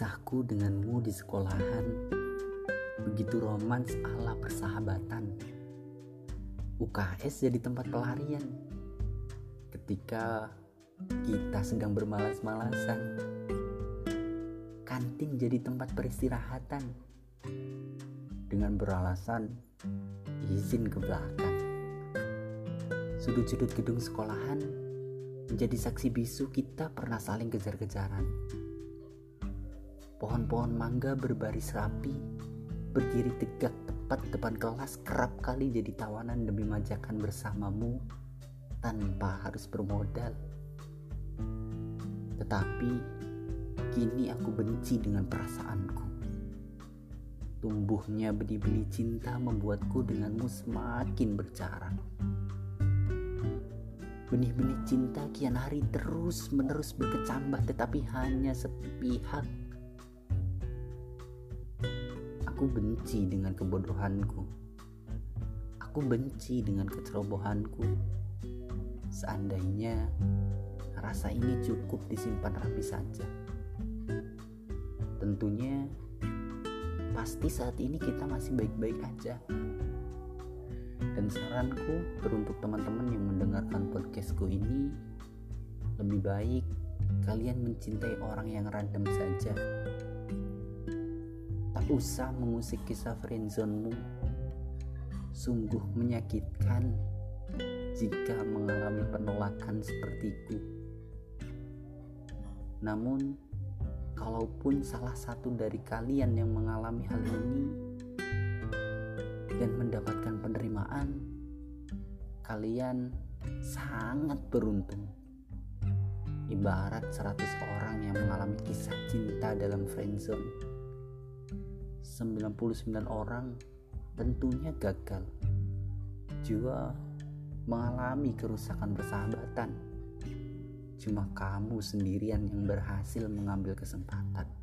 Aku denganmu di sekolahan begitu romans ala persahabatan. UKS jadi tempat pelarian ketika kita sedang bermalas-malasan. Kantin jadi tempat peristirahatan dengan beralasan izin ke belakang. Sudut-sudut gedung sekolahan menjadi saksi bisu kita pernah saling kejar-kejaran Pohon-pohon mangga berbaris rapi, berdiri tegak tepat depan kelas kerap kali jadi tawanan demi majakan bersamamu tanpa harus bermodal. Tetapi kini aku benci dengan perasaanku. Tumbuhnya benih-benih cinta membuatku denganmu semakin berjarak. Benih-benih cinta kian hari terus menerus berkecambah tetapi hanya sepihak Aku benci dengan kebodohanku. Aku benci dengan kecerobohanku. Seandainya rasa ini cukup disimpan rapi saja. Tentunya pasti saat ini kita masih baik-baik aja. Dan saranku teruntuk teman-teman yang mendengarkan podcastku ini lebih baik kalian mencintai orang yang random saja usah mengusik kisah friendzone-mu. Sungguh menyakitkan jika mengalami penolakan sepertiku. Namun, kalaupun salah satu dari kalian yang mengalami hal ini dan mendapatkan penerimaan, kalian sangat beruntung. Ibarat 100 orang yang mengalami kisah cinta dalam friendzone 99 orang tentunya gagal. Juga mengalami kerusakan persahabatan. Cuma kamu sendirian yang berhasil mengambil kesempatan.